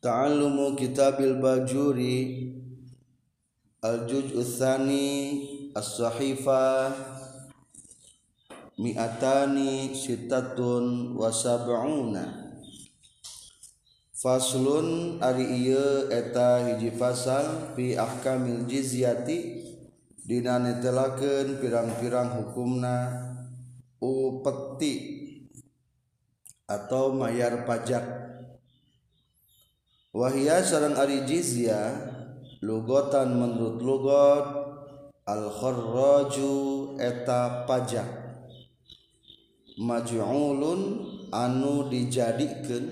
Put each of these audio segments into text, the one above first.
ta'allumu kitabil bajuri al-juj utsani as-sahifa mi'atani sitatun wa sab'una. Faslun ari ieu eta hiji pasal fi ahkamil jizyati dina netelakeun pirang-pirang hukumna upeti atau mayar pajak. wahia sarang ari jizya lugotan menurut lugot al kharraju eta pajak. Maj'ulun anu dijadikeun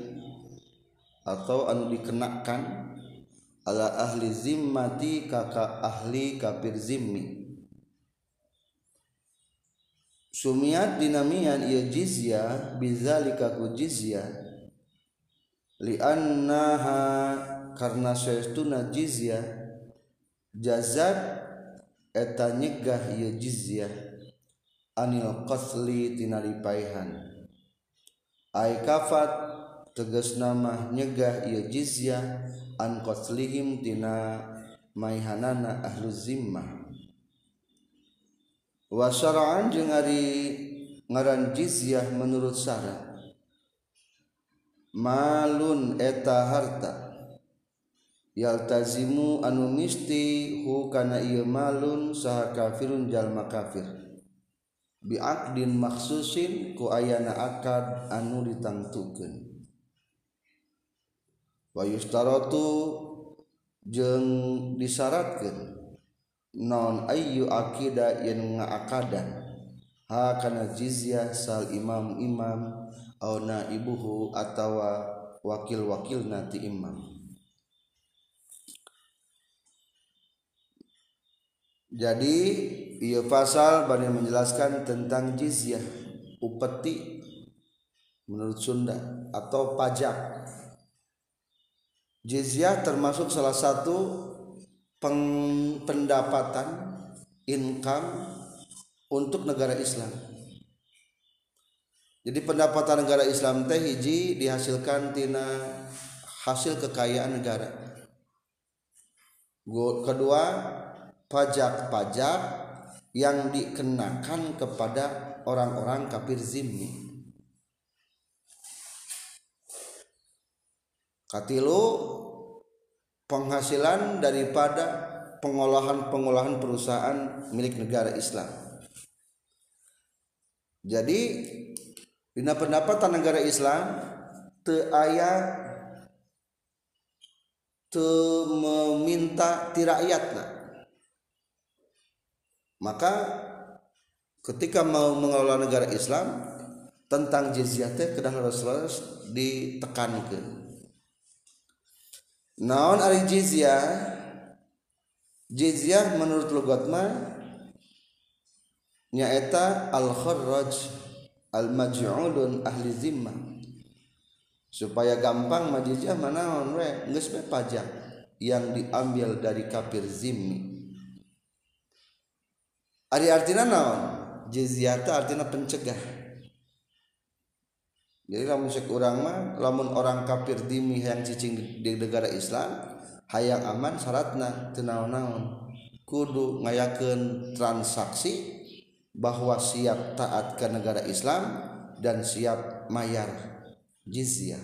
atau anu dikenakan ala ahli zimmati kaka ahli kafir zimmi. Sumiat dinamian ieu jizya bizalika ku jizya. liannaha karena sayaestuna jizyah jazat eta nyegah ieu jizyah anil qasli tina lipaihan. Ai kafat tegas nama nyegah ieu jizyah an qaslihim tina maihanana ahlu zimmah. Wa syara'an jeung ari ngaran jizyah menurut syarat malun eta harta. Yaltazimu anu misti hu kana ieu malun saha kafirun jalma kafir. Biaqdin maksusin ku ayana akad anu ditangtukeun. Wa yustaratu jeung disyaratkeun non ayyu akida yen ngaakadan ha kana jizyah sal imam imam au naibuhu atawa wakil-wakil nanti imam. Jadi ia pasal banyak menjelaskan tentang jizyah upeti menurut Sunda atau pajak. Jizyah termasuk salah satu pendapatan income untuk negara Islam jadi pendapatan negara Islam teh hiji dihasilkan tina hasil kekayaan negara. Kedua pajak-pajak yang dikenakan kepada orang-orang kafir zimmi. Katilu penghasilan daripada pengolahan-pengolahan perusahaan milik negara Islam. Jadi Dina pendapatan negara Islam te aya te meminta ti rakyatna. Maka ketika mau mengelola negara Islam tentang jizyah teh kedah harus ditekankan. Naon ari jizyah? Jizyah menurut logatma nyaeta al-kharraj almajuudun ahli zimmah. Supaya gampang majizah manaon we geus pajak yang diambil dari kafir zimmi. Ari artinya naon? Jizyata artinya pencegah. Jadi lamun sek urang mah lamun orang kafir zimmi yang cicing di negara Islam hayang aman syaratna teu naon-naon. Kudu ngayakeun transaksi bahwa siap taat ke negara Islam dan siap mayar jizyah.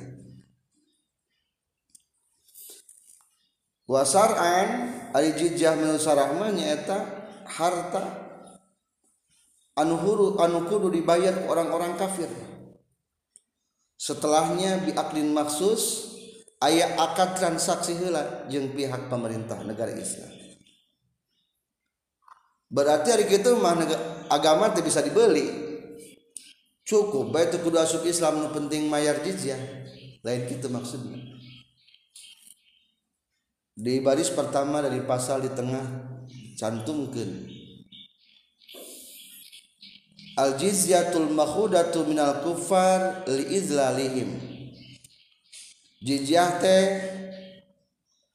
Wasar'an ari jizyah minu sarahma nyaeta harta anu huru anu kudu dibayar orang-orang kafir. Setelahnya biaklin maksus ayat akad transaksi heula jeung pihak pemerintah negara Islam. Berarti hari itu mah agama tidak bisa dibeli. Cukup baik itu kudu asup Islam nu penting mayar jizyah. Lain gitu maksudnya. Di baris pertama dari pasal di tengah cantumkan al jizyatul makhudatu minal kufar li izlalihim jizyah teh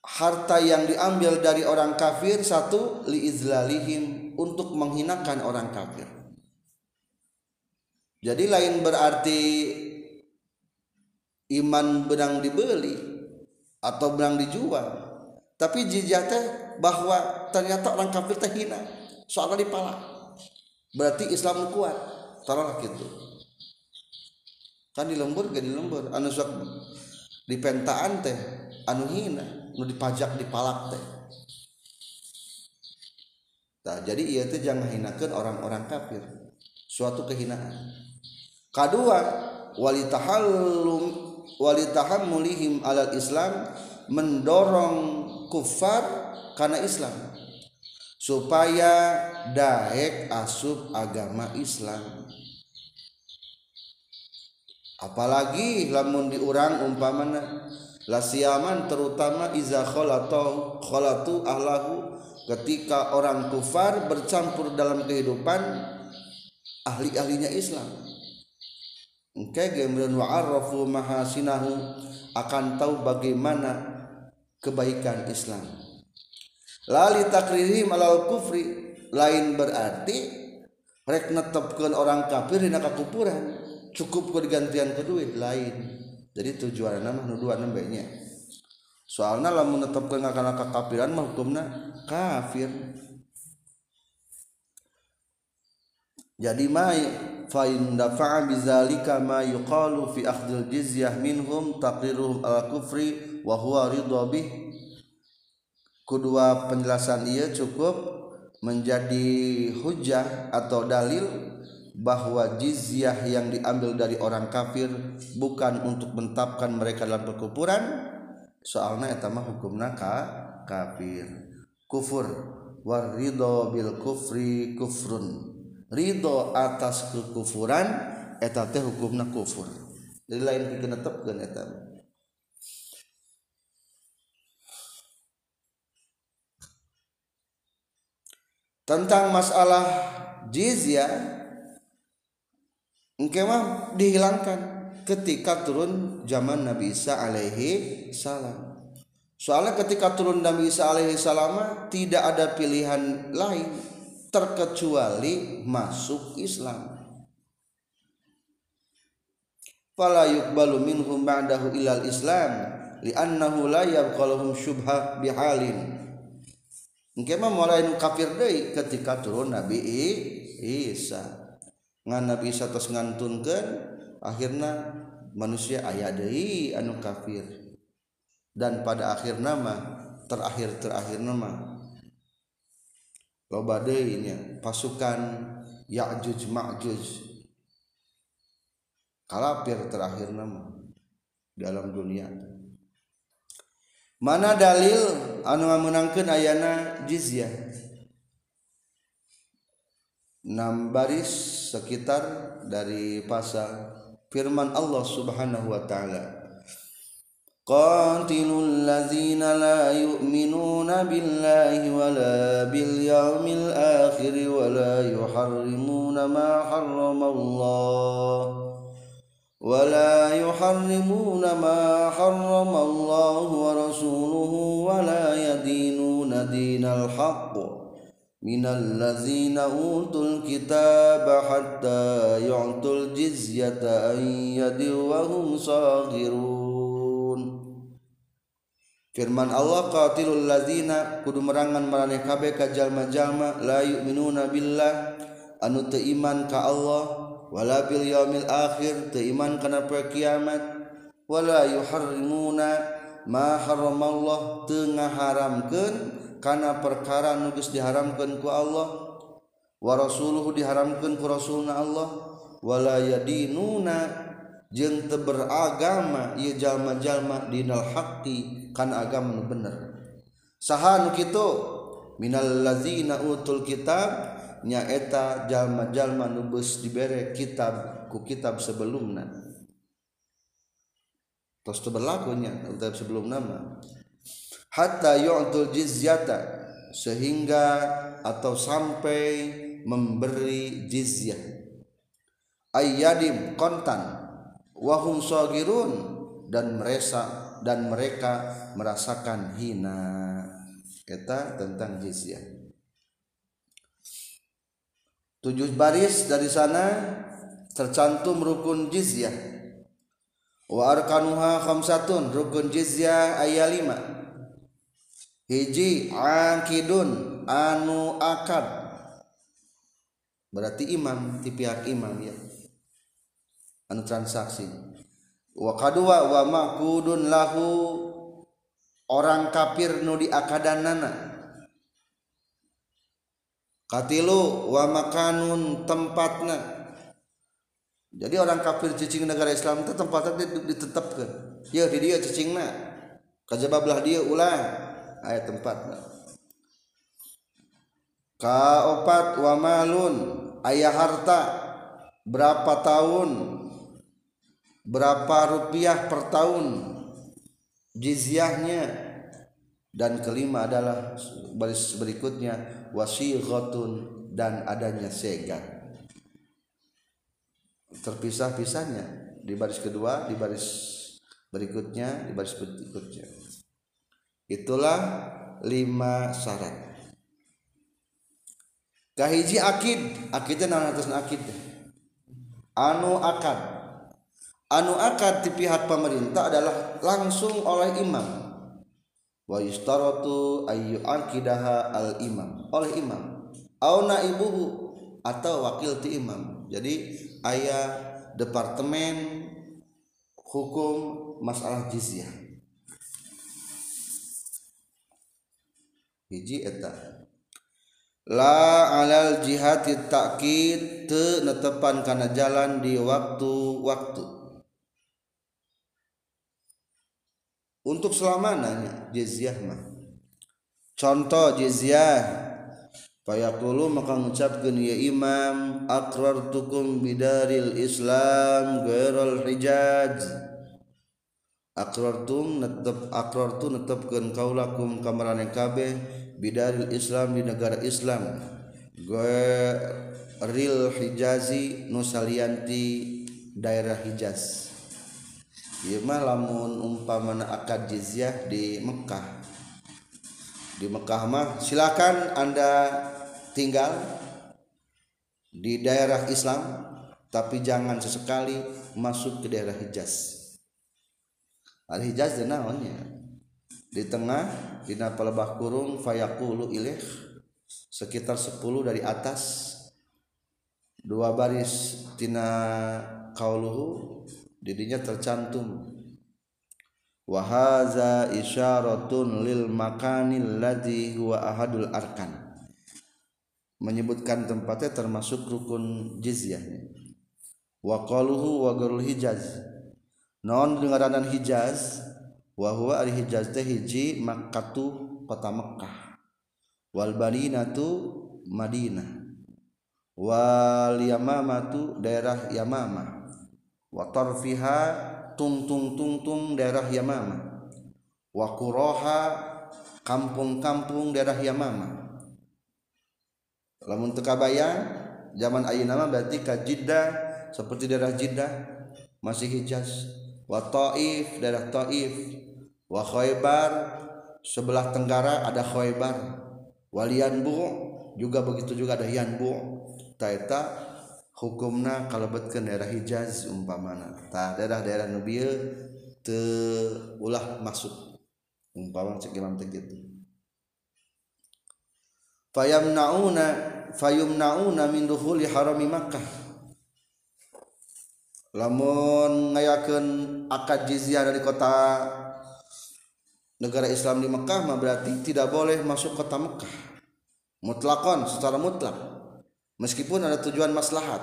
harta yang diambil dari orang kafir satu li izlalihim untuk menghinakan orang kafir. Jadi lain berarti iman benang dibeli atau bilang dijual. Tapi teh bahwa ternyata orang kafir teh hina soalnya dipalak. Berarti Islam kuat. Taruhlah gitu. Kan di lembur gak di lembur. Anu sok di pentaan teh anu hina nu dipajak dipalak teh nah, jadi ia teh jangan hinakan orang-orang kafir. Suatu kehinaan. Kedua walitahallum mulihim alal Islam mendorong kufar karena Islam. Supaya daek asub agama Islam. Apalagi lamun diurang umpamana lasiaman terutama iza khalatu khalatu ahlahu ketika orang kufar bercampur dalam kehidupan ahli-ahlinya Islam. Wa'arafu mahasinahu akan tahu bagaimana kebaikan Islam. Lali takririm alal kufri lain berarti rek netepkeun orang kafir dina kakupuran cukup ku digantian ke duit lain. Jadi tujuan nama nu dua nembenya soalnya lamun netepkeun kana kakafiran mah hukumna kafir. Jadi mai fa in dafa'a bizalika ma yuqalu fi akhdil jizyah minhum taqriruhum al kufri wa huwa ridha bih. Kedua penjelasan ia cukup menjadi hujah atau dalil bahwa jizyah yang diambil dari orang kafir bukan untuk mentapkan mereka dalam perkupuran soalnya etama hukumna ka kafir. Kufur. Waridho bil kufri kufrun. Ridho atas kekufuran eta teh hukumna kufur. Jadi lain pikeun netepkeun eta. Tentang masalah jizya engke mah dihilangkan ketika turun zaman Nabi Isa alaihi salam. Soalnya ketika turun Nabi Isa alaihi salam tidak ada pilihan lain terkecuali masuk Islam. Fala yuqbalu minhum ba'dahu ilal Islam li'annahu la yabqaluhum syubha bihalin. Engke mah mulai nu kafir deui ketika turun Nabi Isa. Ngan Nabi Isa tos ngantunkeun akhirna manusia aya deui anu kafir. Dan pada akhir nama terakhir terakhir nama. Loba deui pasukan Ya'juj Ma'juj. Kalapir terakhir nama dalam dunia. Mana dalil anu ngamunangkeun ayana jizyah? Enam baris sekitar dari pasal firman Allah Subhanahu wa taala. قاتلوا الذين لا يؤمنون بالله ولا باليوم الآخر ولا يحرمون ما حرم الله ولا يحرمون ما حرم الله ورسوله ولا يدينون دين الحق minallazina الذين kitaba الكتاب حتى jizyata الجزية أن wa hum saghirun. Firman Allah qatilul ladzina kudu merangan maraneh kabeh ka jalma-jalma la yu'minuna billah anu teu iman ka Allah wala bil yaumil akhir teu iman kana poe kiamat wala yuharrimuna ma haramallah teu ngaharamkeun kana perkara nugus diharamkan ku Allah wa rasuluhu diharamkan ku rasulna Allah wala yadinuna jeung teu beragama ieu jalma-jalma dinal haqqi kana agama nu bener. Saha nu kitu? Minal ladzina utul kitab nyaeta jalma-jalma nu beus dibere kitab ku kitab sebelumna. Tos teu berlakunya kitab sebelum nama hatta yu'tul jizyata sehingga atau sampai memberi jizyah. Ayyadim kontan wahum sagirun dan mereka dan mereka merasakan hina. Kita tentang jizyah. Tujuh baris dari sana tercantum rukun jizyah. Warkanuha khamsatun rukun jizyah ayat lima hiji akidun anu akad. Berarti imam di pihak imam ya. Anu transaksi. Wa kadua wa makudun lahu orang kafir nu diakadanana. Katilu wa makanun tempatna. Jadi orang kafir cicing negara Islam itu tempatnya ditetapkan. Ya di dia cicingna. Kajabablah dia ulang ayat tempatna kaopat wa malun ayah harta berapa tahun berapa rupiah per tahun jizyahnya. Dan kelima adalah baris berikutnya wasighatun dan adanya segan. Terpisah-pisahnya di baris kedua di baris berikutnya di baris berikutnya itulah lima syarat. Kahiji akid akidnya nama atas akid. Anu akad. Anu akad di pihak pemerintah adalah langsung oleh imam. Wa yustaratu ayu akidaha al imam. Oleh imam. Au naibuhu atau wakil ti imam. Jadi ayah departemen hukum masalah jizyah hiji eta. La alal jihad takkid te netepan karena jalan di waktu-waktu untuk selamananya jizyah mah. Contoh jizyah Fayaqulu maka mengucapkan ya imam akrartukum bidaril islam ghairul hijaz akrartum netep akrartu netepkeun kaulakum kamarane kabeh bidaril islam di negara islam. Ghairil hijazi nusalianti daerah hijaz. Ieu mah lamun umpamana akad jizyah di Mekah. Di Mekah mah silakan Anda tinggal di daerah Islam tapi jangan sesekali masuk ke daerah Hijaz. Al Hijaz namanya di tengah di lebah kurung fayaqulu ilaih. Sekitar 10 dari atas. Dua baris tina kauluhu didinya tercantum. Wahaza isyaratun lil makanil ladzi huwa ahadul arkan. Menyebutkan tempatnya termasuk rukun jizyahnya. Wa qaluhu wa hijaz. Non dengaranan hijaz wa huwa al hijaz teh hiji makkatu kota Mekkah. Wal barinatu Madinah. Wal yamamatu daerah Yamama wa tarfiha tung tung tung tung daerah Yamama wa quraha kampung-kampung daerah Yamama lamun teu kabayang zaman ayeuna mah berarti ka Jeddah seperti daerah Jeddah masih Hijaz. Wa Taif daerah Taif wa Khaybar sebelah tenggara ada Khaybar. Walianbu juga begitu juga ada Yanbu. Taeta hukumna kalebetkeun daerah Hijaz umpamana. Tah daerah-daerah nu bieu teu ulah masuk umpama cek imam teh kitu. Fayamnauna fayumnauna min dukhuli harami Makkah. Lamun ngayakeun akad jizyah dari kota negara Islam di Mekah mah berarti tidak boleh masuk kota Mekah. Mutlakon secara mutlak. Meskipun ada tujuan maslahat.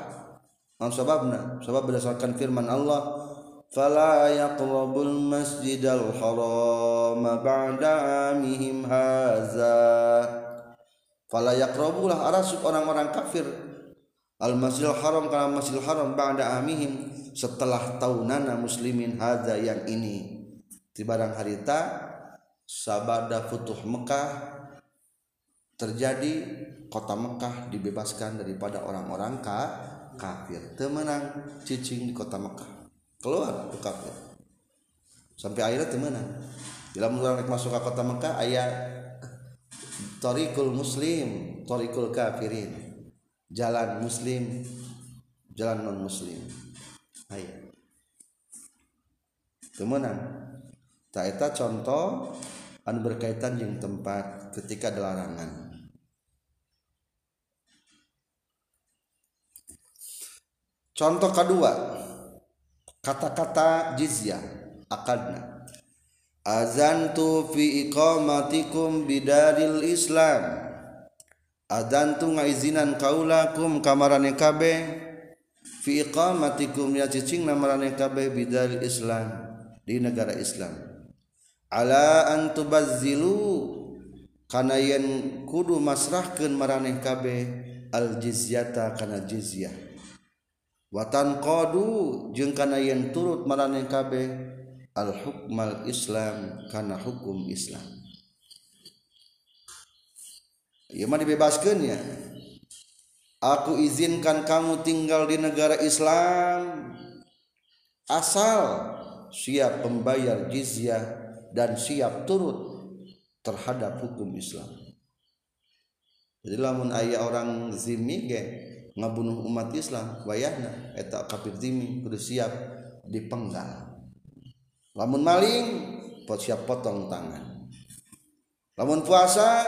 Mam sababna sebab berdasarkan firman Allah fala yaqrabul masjidal haram ba'da amihim hadza fala yaqrabulah arasuk orang-orang kafir. Al masjidil haram kana masjidil haram ba'da amihim setelah tahunana muslimin hadza yang ini. Di barang harita sabada futuh Mekah terjadi kota Mekah dibebaskan daripada orang-orang ka, kafir. Temenang cicing di kota Mekah. Keluar ke kafir. Sampai akhirnya temenang. Dalam orang masuk ke kota Mekah ayat Torikul muslim Torikul kafirin. Jalan muslim Jalan non muslim Ayo kemenang taeta contoh anu berkaitan yang tempat ketika larangan contoh kedua kata-kata jizyah akadna. Azantu fi iqamatikum bidaril islam. Azantu ngaizinan kaulakum kamarane kabeh. Fi iqamatikum ya cicing namarane kabeh bidaril islam di negara Islam ala an tubazzilu kana yen kudu masrahkeun maraneh kabeh al jizyata kana jizyah. Watan qadu jeung kana yen turut marane kabeh al hukmal islam kana hukum islam. Ieu mah dibebaskeun ya. Aku izinkan kamu tinggal di negara Islam. Asal siap membayar jizyah dan siap turut terhadap hukum Islam. Jadi lamun ayah orang zimmi ge ngabunuh umat Islam wayahna eta kafir zimi kudu siap dipenggal. Lamun maling pot siap potong tangan. Lamun puasa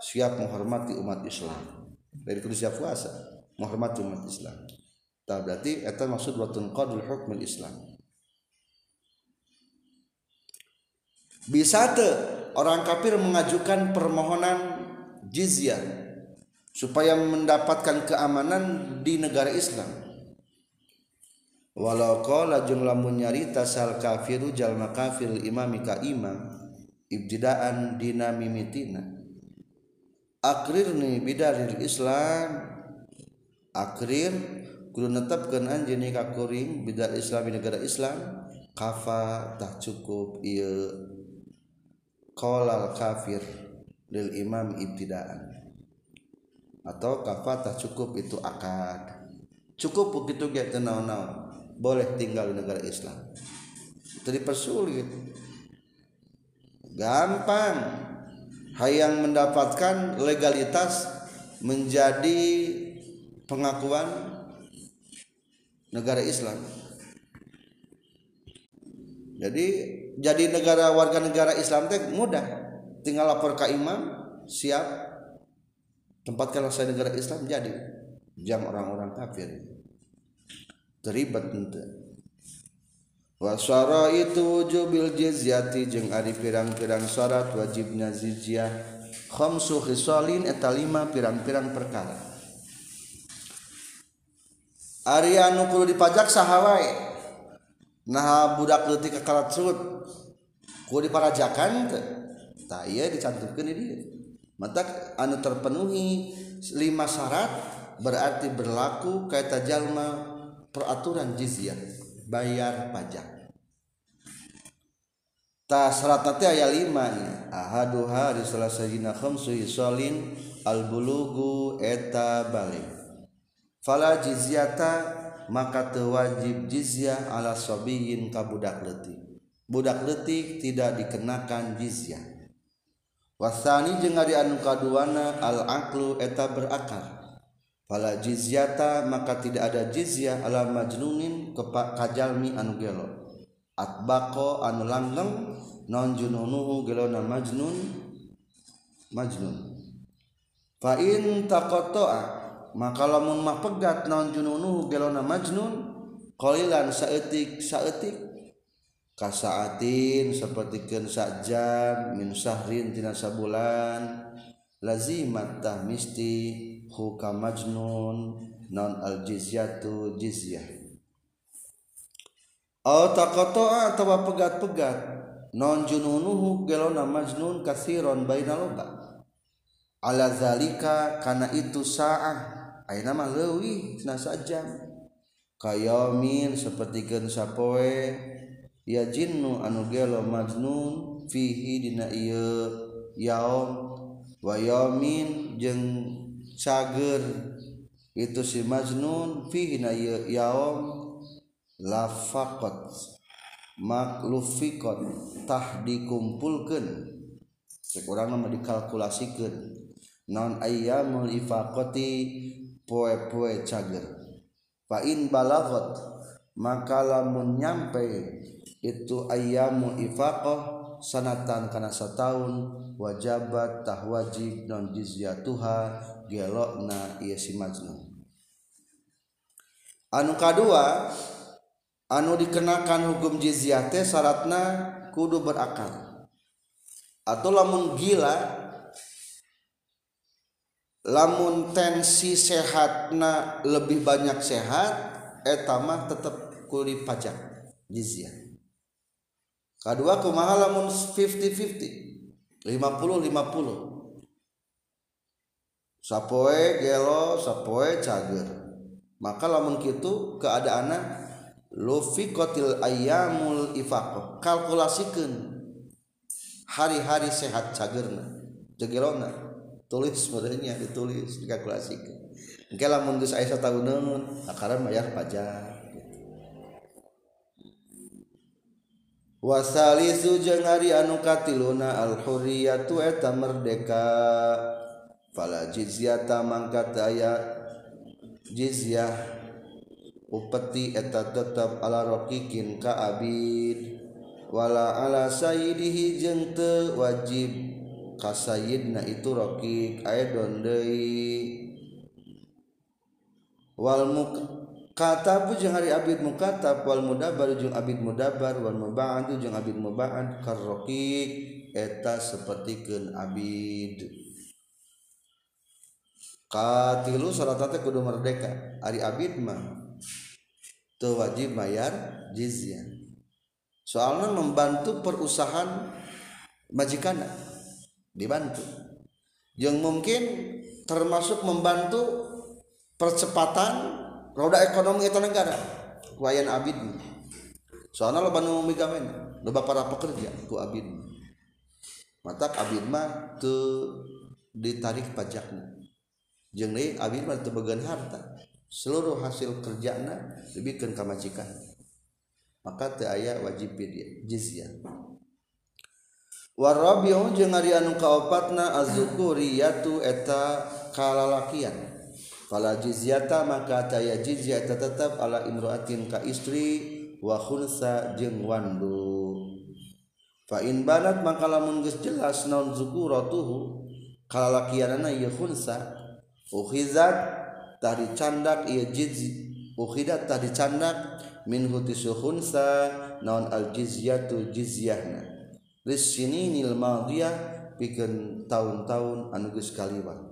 siap menghormati umat Islam. Dari kudu siap puasa menghormati umat Islam. Tak berarti eta maksud watun qadul hukmul Islam bisa te orang kafir mengajukan permohonan jizyah supaya mendapatkan keamanan di negara Islam. Walau qala jeung lamun nyarita sal kafiru jalma kafir imami ka imam ibtidaan dina mimitina. Akrirni bidaril islam. Akrir kudu netepkeun anjeun ka kuring bidal islam di negara islam. Kafa tak cukup ieu qala kafir lil imam ibtidaan. Atau kafatah cukup itu akad. Cukup begitu get tenau nau boleh tinggal di negara Islam. Itu dipersulit gampang. Hayang mendapatkan legalitas menjadi pengakuan negara Islam. Jadi jadi negara warga negara Islam teh mudah. Tinggal lapor ke imam siap. Tempatkanlah saya negara Islam jadi. Jam orang-orang kafir. Terlibat wasara itu jubil jizyati jeung ari pirang-pirang syarat wajibnya jizyah. Khamsu khisalin eta lima pirang-pirang perkara. Ari anu kudu dipajak sahawai nah budak leutik ka kalat surut kudu diparajakan teh tah ieu dicantumkeun di dieu mata anu terpenuhi lima syarat berarti berlaku kata jalma peraturan jizyah bayar pajak. Ta syarat teh aya lima nya ahaduha di salasajina khamsu isolin al bulugu eta balik. Fala jizyata maka teu wajib jizyah ala sabiyin ka budak leutik budak letik tidak dikenakan jizyah. Wasani jeung ari anu kaduana al aqlu eta berakal. Fala jizyata maka tidak ada jizyah ala majnunin kepak kajalmi anu gelo. Atbaqo anu langgeng non jununuhu gelona majnun majnun. Fa in taqatta'a maka lamun mah pegat non jununuhu gelona majnun qalilan saeutik saeutik kasaatin sapertikeun sajam min syahrin tina sabulan. Lazimat tah misti hukam majnun non al jizyatu jizyah. Au taqata'a atawa pegat-pegat non jununuhu gelona majnun kasiron baina loba. Ala zalika kana itu saah ayeuna mah leuwih tina sajam kayamin sapertikeun sapoe ya jinnu anu gelo majnun fihi dina ieu yaum wa yaumin jeung cager. Itu si majnun fihi na ieu yaum lafaqat maklufikot tah dikumpulkeun sekurang nama dikalkulasikeun non ayyamul ifaqati? Poe-poe cager. Fa in balagot maka lamun nyampe itu ayamu ifaqah sanatan kana sataun wajabat tah wajib non jizyatuha gelokna ieu si majnun. Anu kadua anu dikenakan hukum jizyah teh syaratna kudu berakal. Atau lamun gila lamun tensi sehatna lebih banyak sehat etama tetap kudu pajak jizyah. Kedua kumaha lamun 50-50 50-50 sapoe gelo sapoe cager. Maka lamun kitu keadaanna lufiqatil ayyamul ifaqah kalkulasikeun hari-hari sehat cagerna. Jegelona. Tulis sebenarnya ditulis dikalkulasikan. Engke lamun geus aya satahuneun akaran bayar pajak wasalisu jeung ari anu katiluna al-hurriyatu eta merdeka. Fala jizyata mangka daya jizyah upeti eta tetap ala rokikin ka abid. Wala ala sayyidihi jeung teu wajib ka sayyidna itu rokik aya deui. Wal muk kata jeung hari abid mukatab wal mudabar jeung abid mudabar wal mubaan jeung abid mubaan karroqiq eta sapertikeun abid. Katilu salat teh kudu merdeka. Ari abid mah teu wajib bayar jizyah soalnya membantu perusahaan majikan dibantu. Yang mungkin termasuk membantu percepatan roda ekonomi itu negara. Kuayan abid. Soalnya lo banu migamen lo para pekerja ku abid. Mata abid mah tuh ditarik pajaknya jeng deh abid mah teu harta. Seluruh hasil kerjana dibikeun ka majikan. Maka teu aya wajib dia jizyah. Warabiu jeung ari anu kaopatna azzukuriyatu eta kalalakian. Fala jizyata maka taya jizyah tetap ala imroatin ka istri wa khunsa jeung wandu. Fa in banat maka lamun geus jelas naon zukuratuhu kalalakianana ieu khunsa ukhizat tadi candak ieu jizy ukhidat tadi candak min hutisu khunsa naon al jizyatu jizyahna. Lis sininil madiyah pikeun tahun-tahun anu geus kaliwat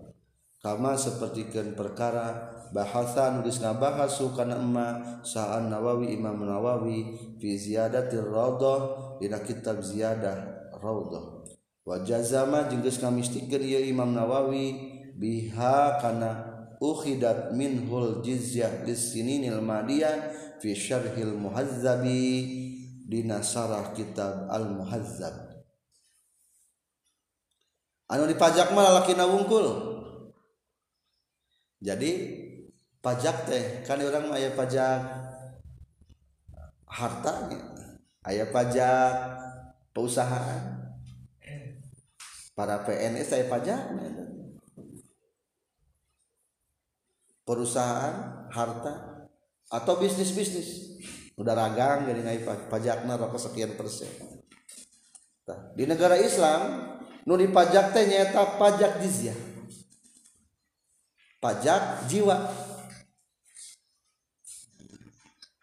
sama sepertikan perkara bahasan nulis ngabahas sukana emma sa'an nawawi imam nawawi fi ziyadatir rawdah dina kitab ziyadah rawdah wa jazama jeung geus ngamistikeun ieu imam nawawi biha kana ukhidat minhul jizyah lissininil madiyah fi syarhil muhazzabi dina sarah kitab al muhazzab. Anu dipajak mah lalakina wungkul jadi pajak teh kan orang ayah pajak hartanya ayah pajak perusahaan. Para PNS saya pajak perusahaan harta atau bisnis bisnis udah ragang jadi ngai pajaknya rokok sekian persen. Di negara Islam nu dipajak teh nyata pajak jizyah pajak jiwa.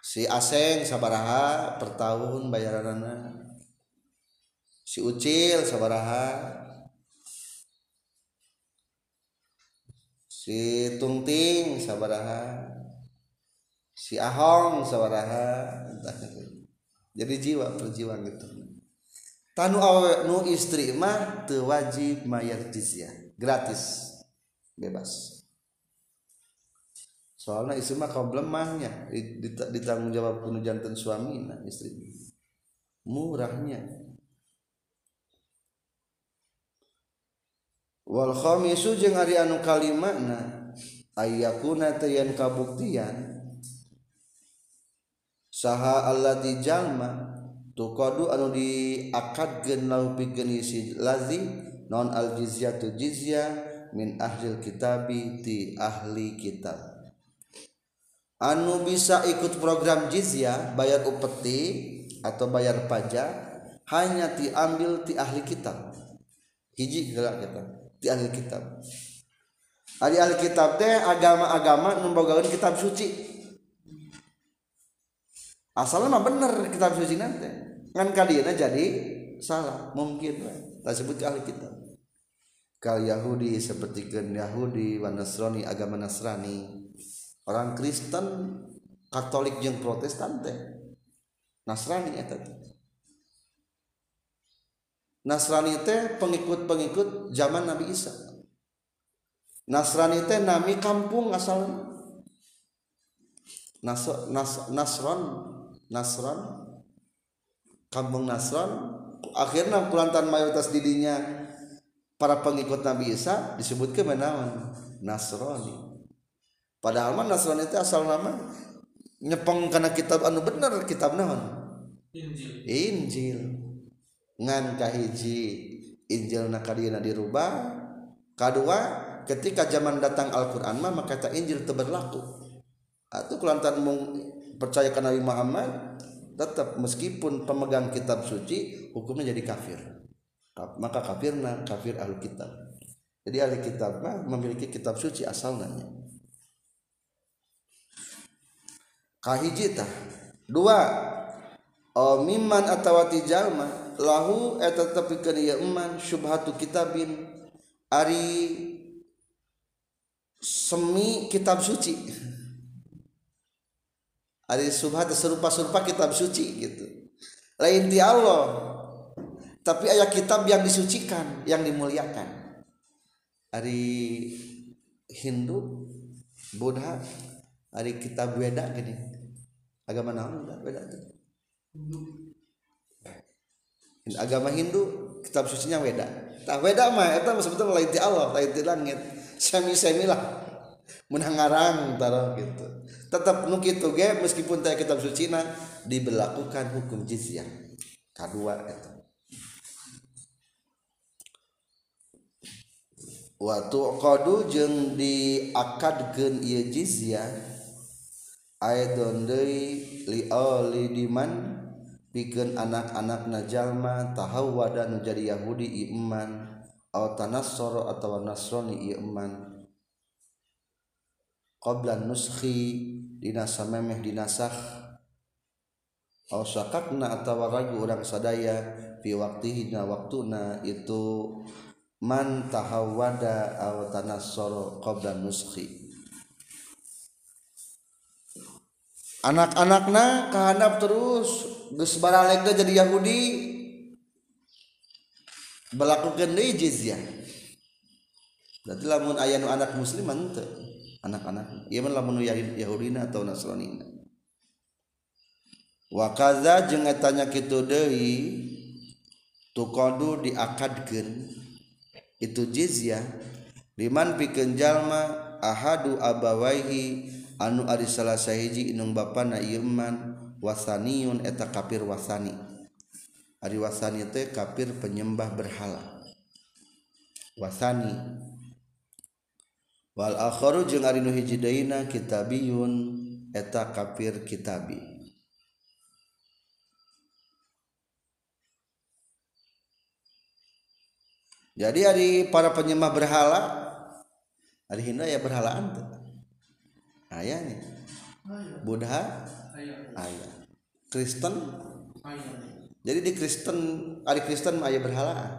Si aseng sabaraha per tahun bayaranana si ucil sabaraha. Si tungting sabaraha. Si ahong sabaraha. Jadi jiwa per jiwa gitu. Tanu awe nu istri mah wajib mayar gratis. Bebas soalnya istri mah problemahnya ditanggung jawab punu jantan suami nah istri murahnya. Wal khamisu jeung ari anu kalimana ayakuna tayan kabuktian saha alladzi jalma tuqadu anu diakadkeun lahu pikeun si lazi non al jizyatu jizya min ahli kitabi ti ahli kitab. Anu bisa ikut program jizyah bayar upeti atau bayar pajak hanya diambil di ahli kitab. Hiji gerak kita di ahli kitab. Ahli ahli kitab teh agama-agama membogakan kitab suci. Asalnya mah bener kitab suci nanti kan kalian jadi salah mungkin lah. Tak sebut ke ahli kitab. Kal Yahudi seperti Yahudi Nasrani agama Nasrani orang Kristen Katolik yang Protestan teh Nasrani eta Nasrani teh pengikut-pengikut zaman Nabi Isa. Nasrani teh nami kampung asal Nas, Nas, Nasron Nasron kampung Nasron. Akhirnya kulantan mayoritas didinya para pengikut Nabi Isa disebut ke menawan Nasrani padahal mah Nasrani itu asal nama nyepeng karena kitab anu bener kitab naon? Injil. Injil. Ngan kahiji Injil nakadina dirubah. Kedua ketika zaman datang Al-Quran mah maka kata Injil berlaku. Atau kelantan mung percaya ke Nabi Muhammad tetap meskipun pemegang kitab suci hukumnya jadi kafir. Maka kafirna kafir ahli kitab. Jadi ahli kitab mah memiliki kitab suci asalnya kahiji tah. Dua oh miman atawati jalma lahu eta tepikeun ieu eman syubhatu kitabin ari semi kitab suci. Ari subhat serupa-serupa kitab suci gitu. Lain di Allah tapi ayat kitab yang disucikan yang dimuliakan. Hari Hindu Buddha hari kitab Weda gini. Agama naon Weda itu agama Hindu kitab sucinya Weda tah Weda mah itu sebetulnya lain di Allah lain di langit. Semi semi lah menangarang taruh gitu. Tetap nu kitu ge meskipun teh kitab suci na diberlakukan hukum jizyah kedua itu waktu kodu jeng diakadkeun ieu jizyah I don't liman bikin anak-anak najallma tahu wadah nu jadi Yahudi iman atau tanas soro atau nasroni iman qoblan nuskhi dinasa memeh dinasah atau sakakna atau ragu orang sadaya fi waktihina waktuna itu man tahawada atau tanas soro qoblan nuskhi. anak-anakna kehanap terus geus baralekna jadi Yahudi. Melakukan deui jizyah. Berarti lamun aya nu anak muslim teu anak-anak. Ieu mah lamun Yahudina atau Nasranina wa kadza jeung eta nya kitu deui tuqadu diakadkeun. Itu jizyah liman pikeun jalma ahadu abawaihi anu ari salah sahiji inung bapana ieu man wasaniyun eta kafir wasani. Ari wasani teh kafir penyembah berhala. Wasani. Wal akharu jeung ari nu hiji deuna kitabiyun eta kafir kitabi. Jadi hari para penyembah berhala hari Hindu ya berhalaan tuh ayah nih Buddha? Ayah. Kristen? Jadi di Kristen hari Kristen ayah berhalaan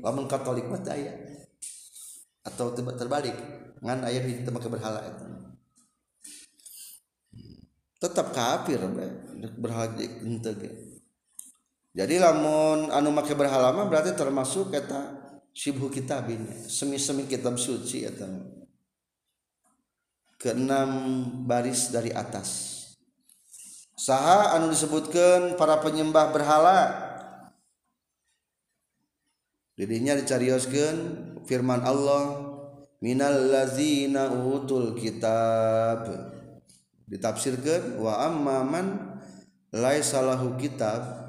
lamun Katolik mah ayah. Atau terbalik. Ngan ayah di tempat berhala itu. Tetap kafir berhala jadi lamun anu make berhala mah berarti termasuk kata sibhu kitabin semi-semi kitab suci atau keenam baris dari atas. Saha anu disebutkan para penyembah berhala. Didinya dicarioskan firman Allah minal lazina utul kitab. Ditafsirkan wa amman laisa lahu kitab.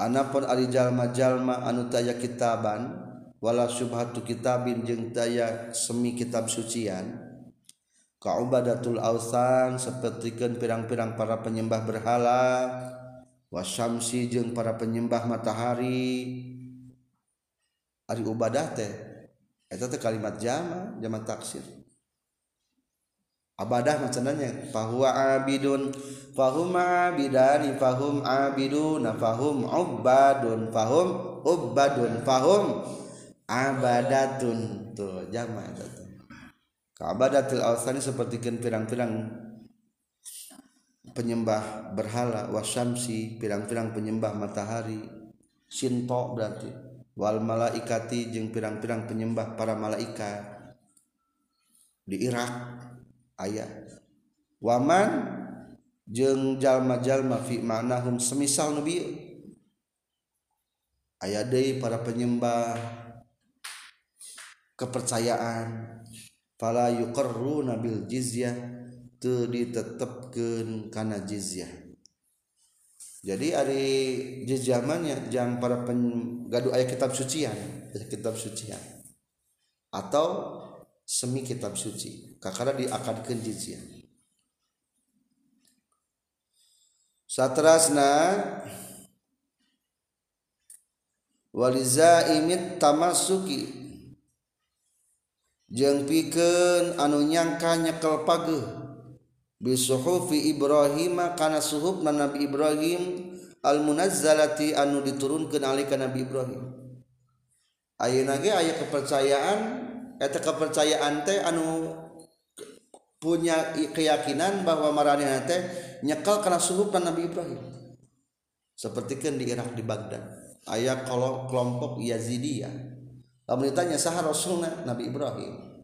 Anapun ari jalma-jalma anu taya kitaban wala subhatu kitabin jeung taya semi kitab sucian. Kaubadatul ausan sapertikeun pirang-pirang para penyembah berhala wasamsi jeung para penyembah matahari. Ari ubadah teh eta teh kalimat jama jama taksir. Abadah macananya fahuwa abidun fahum abidani fahum abiduna fahum ubadun fahum ubadun fahum abadatun tuh jama eta tuh Kabadatul awsani seperti pirang-pirang penyembah berhala wasamsi pirang-pirang penyembah matahari sinto berarti. Wal malaikati jeung pirang-pirang penyembah para malaikat di Irak ayat waman jeung jalma-jalma fi ma'nahum semisal nabi ayat deui para penyembah kepercayaan fala yuqarruna bil jizyah teu ditetepkeun kana jizyah. Jadi hari jizyahnya jangan para gaduh ayat kitab sucian kitab sucian atau semi kitab suci kakara diakadkeun jizyah. Satrasna waliza imit jeng piken anu nyangka nyekel page bisuhufi Ibrahim kana suhub na Nabi Ibrahim almunazzalati anu diturunkeun alika Nabi Ibrahim. Ayeuna ge aya kepercayaan eta kepercayaan teh anu punya keyakinan bahwa maranehna teh nyekal kana suhub na Nabi Ibrahim. Seperti kan di Irak di Baghdad. Aya kalau kelompok Yazidiyah. Lamun ditanya saha rasulna Nabi Ibrahim.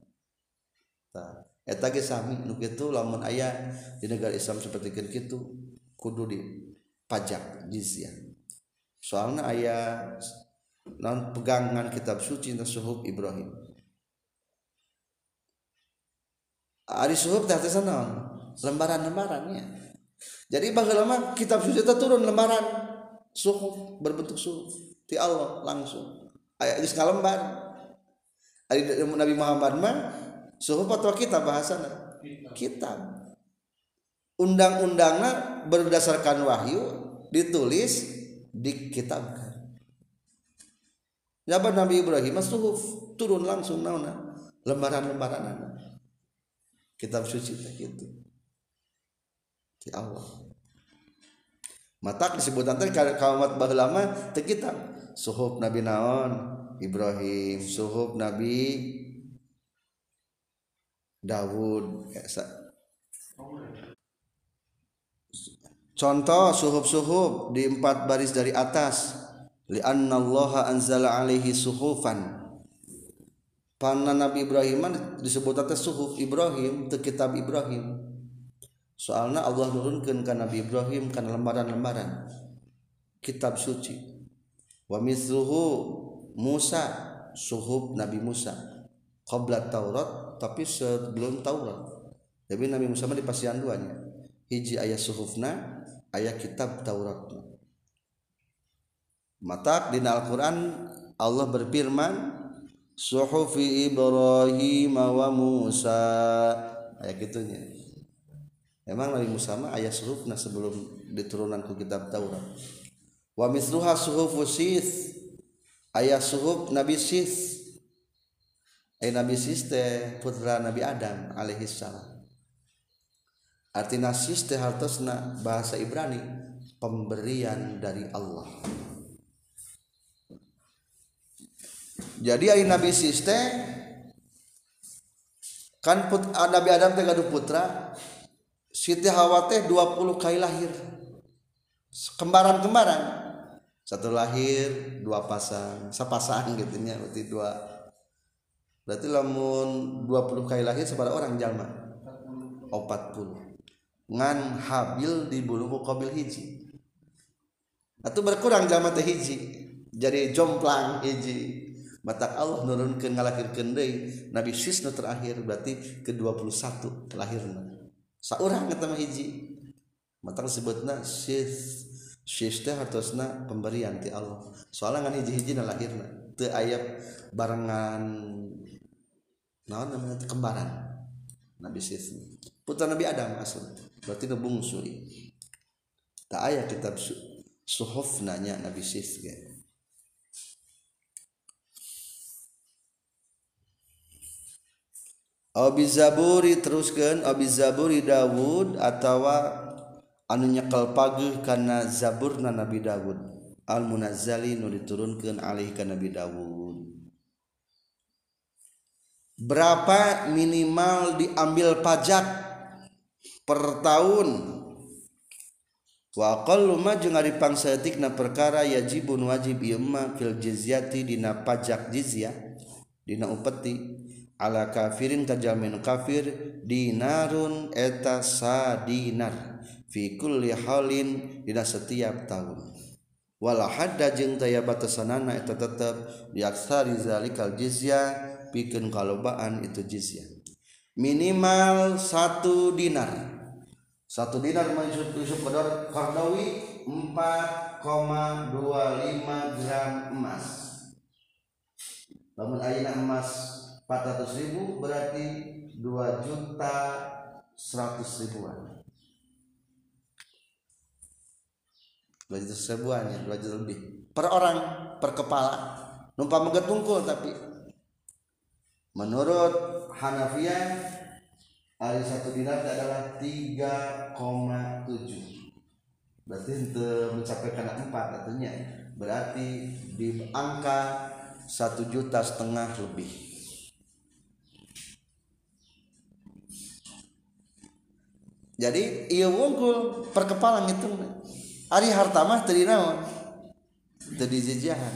Tah eta ge sami nu kitu lamun aya di negara Islam seperti kitu kudu di pajak jizyah. Soalnya aya non pegangan kitab suci tentang suhub Ibrahim. Ari suhub teh sana lembaran-lembarannya jadi baheula kitab suci itu turun lembaran suhub berbentuk suhub di Allah langsung ayat geus ngalembar. Ari Nabi Muhammad mah suhu fatwa kita bahasana. Kitab. Undang-undangnya berdasarkan wahyu ditulis dikitabkan Jabat Nabi Ibrahim suhuf turun langsung nauna lembaran-lembaran kitab suci itu di Allah. Mata disebutan tadi kaum baheula teh kitab suhub Nabi naon? Ibrahim. Suhub Nabi Dawud. Contoh suhub-suhub di empat baris dari atas. Li'annallaha anzala alaihi suhufan. Panna Nabi Ibrahim disebut atas suhuf Ibrahim ke kitab Ibrahim. Soalnya Allah nurunkan ke Nabi Ibrahim karena lembaran-lembaran. Kitab suci. Wa misluhu Musa suhub Nabi Musa. Qabla Taurat tapi sebelum Taurat. Jadi Nabi Musa mah di pasian duanya. Hiji ayat suhufna ayat kitab Taurat mata di Al-Quran Allah berfirman suhufi Ibrahim wa Musa. Ayat gitunya. Emang Nabi Musa mah ayat suhufna sebelum diturunkan ke kitab Taurat wa misluha suhufu sis. Ayah suhuf Nabi sis. Ay Nabi sis teh putra Nabi Adam alaihi salam. Artina sis teh hartosna bahasa Ibrani pemberian dari Allah. Jadi ayah Nabi sis teh kan put, Nabi Adam teh gaduh putra Siti Hawa teh 20 kali lahir. Kembaran-kembaran satu lahir dua pasang. Sepasang gitu nya berarti dua. Berarti lamun 20 kali lahir sepada orang jalma? 40 ngan habil di bulu qabil hiji. Atau berkurang jalma teh hiji. Jadi jomplang hiji. Mata Allah nurunkeun ngalahirkeun deui. Nabi Sisnu terakhir berarti ke 21 lahirna saurang eta mah hiji. Mata sebutna sis Syis teh hartosna pemberian ti Allah. Soalnya ngan hiji-hiji na lahirna. Teu aya barengan naon namanya kembaran. Nabi Syis. Putra Nabi Adam asal. Berarti nu bungsu. Tak aya kitab suhuf nanya Nabi Sisge Abi Zaburi teruskan Abi Zaburi Dawud atau anu nyekel pagi karena zaburna Nabi Dawud. Al munazzali nu diturunkan alih ke Nabi Dawud. Berapa minimal diambil pajak per tahun? Wa qallu ma jeung ari pangsaeutikna perkara yajibun wajib ieu mah fil jizyati dina pajak jizyah dina upeti. Ala kafirin tajamin kafir dinarun eta sadinar. Fi kulli halin dina setiap tahun. Wala hadda jeung taya batasanana eta tetep di aksari zalikal jizya pikeun kalobaan itu jizya minimal satu dinar. Satu dinar menurut Yusuf Qardawi 4,25 gram emas. Namun ayeuna emas 400 ribu berarti 2 juta 100 ribuan. 2 juta seribuan ya 2 juta lebih. Per orang per kepala. Numpang menggetungkul tapi. Menurut Hanafiyah hari satu dinar adalah 3,7 berarti untuk mencapai kena 4 artinya. Berarti di angka satu juta setengah lebih jadi iya wungkul perkepalan itu. Hari hartamah tadi naon tadi jajahan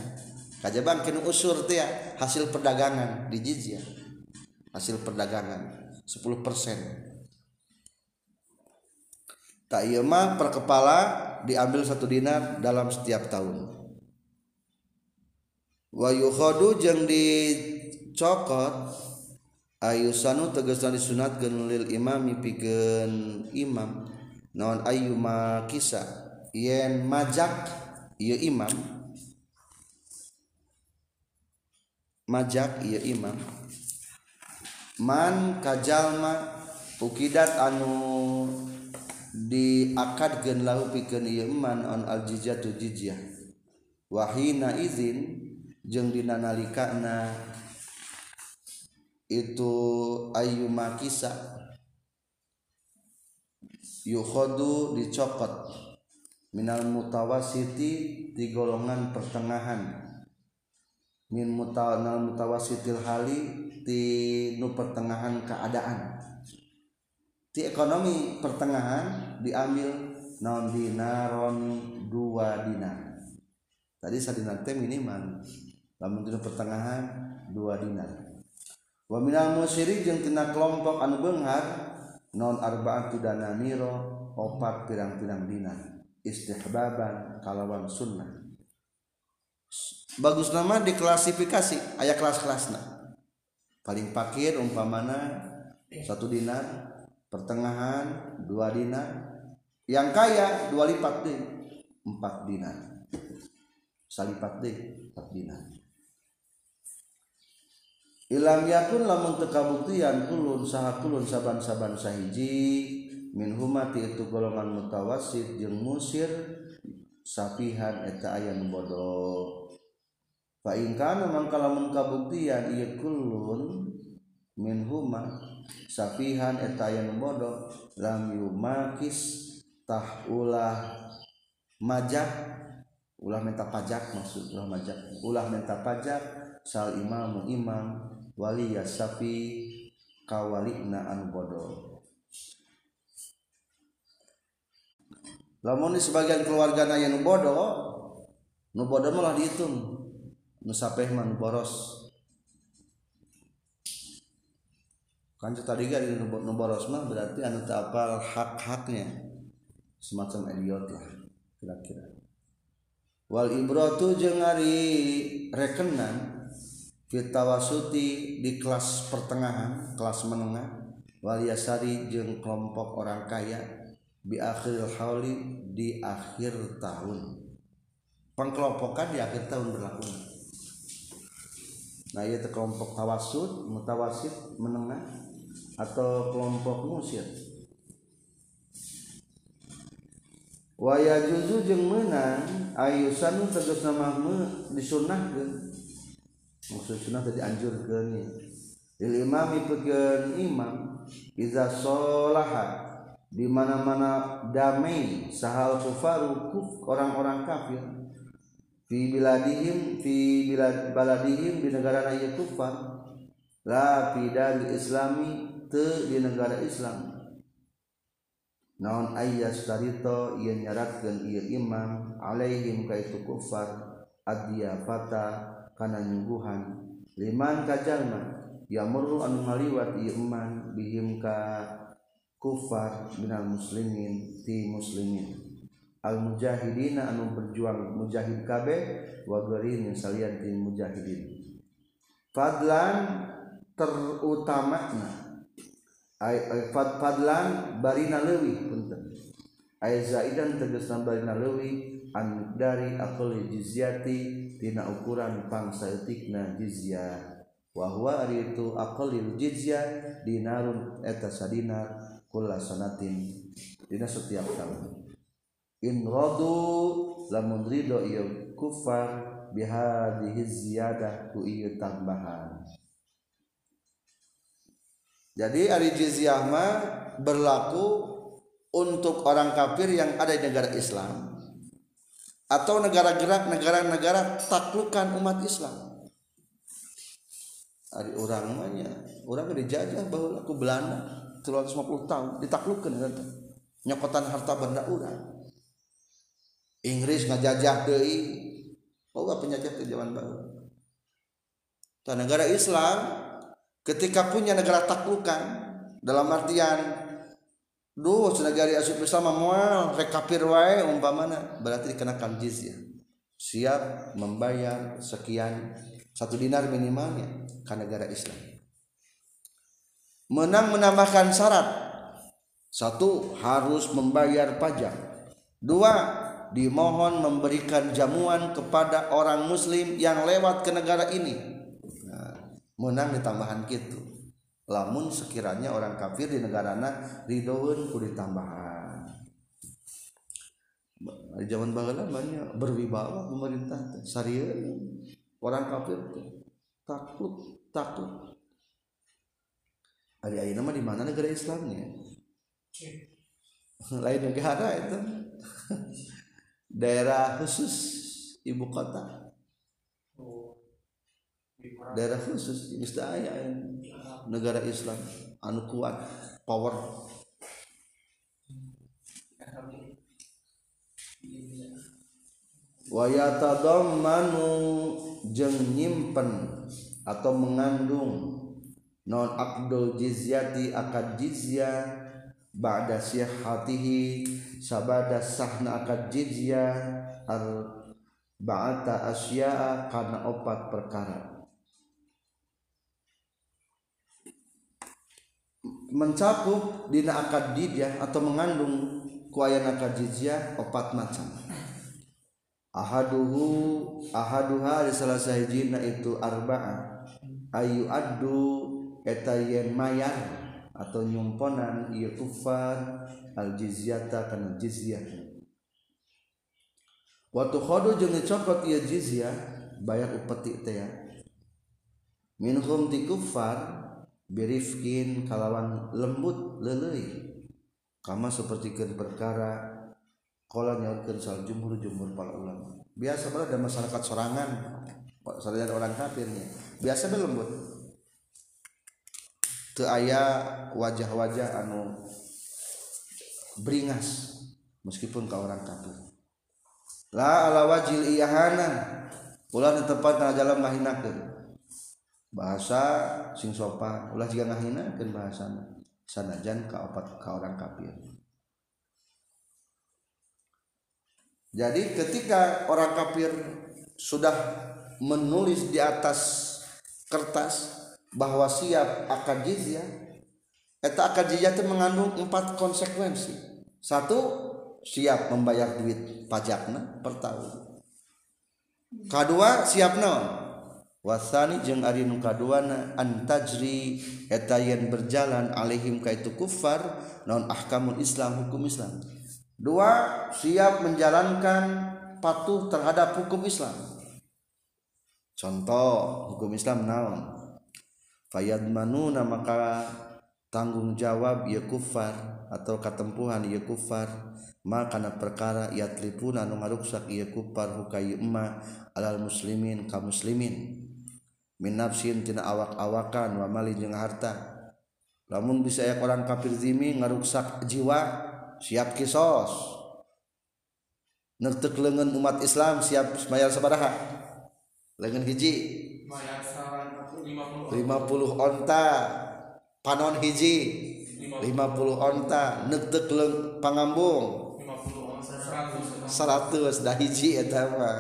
kajabang kini usur teh hasil perdagangan di jizya hasil perdagangan 10 persen. Tak iya mah per kepala diambil satu dinar dalam setiap tahun. Wa yukhadu jeung dicokot Ayu sanu tegesan disunat genlil imami pigen imam. Naon ayu makisa yen majak ieu imam. Majak ieu imam. Man kajalma ukidat anu diakadkeun lahu pikeun ieu man on aljizatu jizya. Wahina izin jeung dina nalikana itu ayu makisa yukhodu dicokot minal mutawasiti di golongan pertengahan. Min mutanal mutawasitil hali di nu pertengahan keadaan. Di ekonomi pertengahan diambil non dinaron dua dinar. Tadi sadina teh minimal. Lamun pertengahan dua dinar waminal musyri jeung tina kelompok anu beunghar non arba'atu dananiro opat pirang-pirang dina istihbaban kalawan sunnah. Bagus nama diklasifikasi ayat kelas-kelasna. Paling pakir umpamana satu dinar pertengahan dua dinar yang kaya dua lipat deh empat dinar salipat deh empat dinar Ilam yakun lamun tekabuktian kulun saha kulun saban-saban sahiji min humati itu golongan mutawasid jeung musir sapihan eta aya nu bodoh fa in kana mangka lamun kabuktian ieu kulun min huma sapihan eta aya nu bodoh lam yumakis tah ulah majak ulah minta pajak maksud ulah majak ulah minta pajak sal imamu imam wali yasafi kawalina anu bodoh. Lamun sebagian keluarga naya nu bodoh nu bodoh malah dihitung. Nu sapeh mah nu boros. Kan tadi kan nu boros mah berarti anu tak apal hak-haknya. Semacam idiot lah kira-kira. Wal ibratu jeung ari rekenan fitawasuti di kelas pertengahan kelas menengah. Waliasari jeung kelompok orang kaya. Di akhir hauli di akhir tahun. Pengkelompokan di akhir tahun berlaku. Nah itu kelompok tawasud mutawasid menengah atau kelompok musir waya juzu jeung menang ayusan tegas nama disunah maksud sunah tadi anjurkeun lil imami pikeun imam iza sholaha di mana-mana damai sahal kufaru kuf orang-orang kafir. Fi biladihim fi bilad baladihim di negara ieu kufar. La fi dari islami te di negara Islam. Naon ayas tarito ieu nyaratkeun ieu imam alaihim ka itu kufar adiyafata kana nyuguhan. Liman kajalma ya murru anu ngaliwat iman bihim ka kufar minal muslimin ti muslimin. Al mujahidina anu berjuang mujahid kabe wa gharin salian ti mujahidin. Fadlan terutamana ay fad fadlan barina leuwih punten. Ay zaidan tegasna barina leuwih an dari akul jizyati tina ukuran pangsa etikna jizyah. Wa huwa ari itu aqallil jizyah dinarun eta sadinar kula sanatin. Dina setiap tahun. In radu lamun ridho ieu kufar bihadhihi ziyadah ku ieu tambahan. Jadi ari jizyah mah berlaku untuk orang kafir yang ada di negara Islam atau negara gerak negara-negara taklukan umat Islam. Ari orang mahnya, orang dijajah bahwa aku Belanda 350 tahun ditaklukkan kan nyokotan harta benda orang. Inggris ngajajah deui. Oh penjajah ke zaman baru. Ta negara Islam ketika punya negara taklukan dalam artian duh negara asup Islam moal rekapir wae umpamana. Berarti dikenakan jizyah siap membayar sekian satu dinar minimalnya ke negara Islam. Menang menambahkan syarat. Satu harus membayar pajak. Dua dimohon memberikan jamuan kepada orang muslim yang lewat ke negara ini. Nah, menang ditambahan gitu lamun sekiranya orang kafir di negara na ridhoun ku ditambahan di zaman baheula banyak berwibawa pemerintah syariah orang kafir takut takut Hari ayeuna mah di mana negara Islamnya? Lain negara itu. Daerah khusus ibu kota. Daerah khusus aya negara Islam anu kuat power. Wayatadammanu jeung nyimpen atau mengandung non Abdul jizyati akad jizyah ba'da sihhatihi sabada sahna akad jizyah al ba'ata asya'a karena opat perkara mencakup dina akad jizyah atau mengandung kuayan akad jizyah opat macam. Ahaduhu ahaduha di salah sahijina itu arba'a. Ayu adu eta yen mayar atau nyumponan ieu kufar al jizyata kana jizyah. Waktu khodu jeung dicokot ieu jizyah bayar upeti teh ya. Minhum ti kufar birifkin kalawan lembut leuleuy kama sapertikeun perkara kala nyaurkeun sal jumhur jumhur para ulama biasa ada masyarakat sorangan. Sorangan orang kafirnya biasa lembut. Aya wajah-wajah anu beringas meskipun kau orang kafir. La ala wajil iyahana. Ulah di tempat kana jalan ngahinakeun bahasa sing sopan ulah juga ngahinakeun bahasana sanajan ka opat ka orang kafir jadi ketika orang kafir sudah menulis di atas kertas bahwa siap akan jizyah eta akan jizyah itu mengandung empat konsekuensi. Satu siap membayar duit pajakna per tahun. Kedua siap non wasani jeng ari nu kaduana antajri eta yen berjalan alaihim ka itu kufar non ahkamul islam hukum islam. Dua siap menjalankan patuh terhadap hukum Islam. Contoh hukum Islam naon? Fayadmanuna maka tanggung jawab ya kufar atau ketempuhan ya kufar. Maka perkara ia tripuna anu ngaruksak ia kufar hukai emma alal muslimin kaum muslimin minafsin tina awak-awakan wa mali jeung harta. Lamun bisa ya orang kafir zimi ngaruksak jiwa siap kisos. Nertek lengan umat Islam siap mayar sabaraha? Lengan hiji? 50 onta. panon hiji? 50 onta. Nertek leng pangambung? 100 dah hiji eta mah.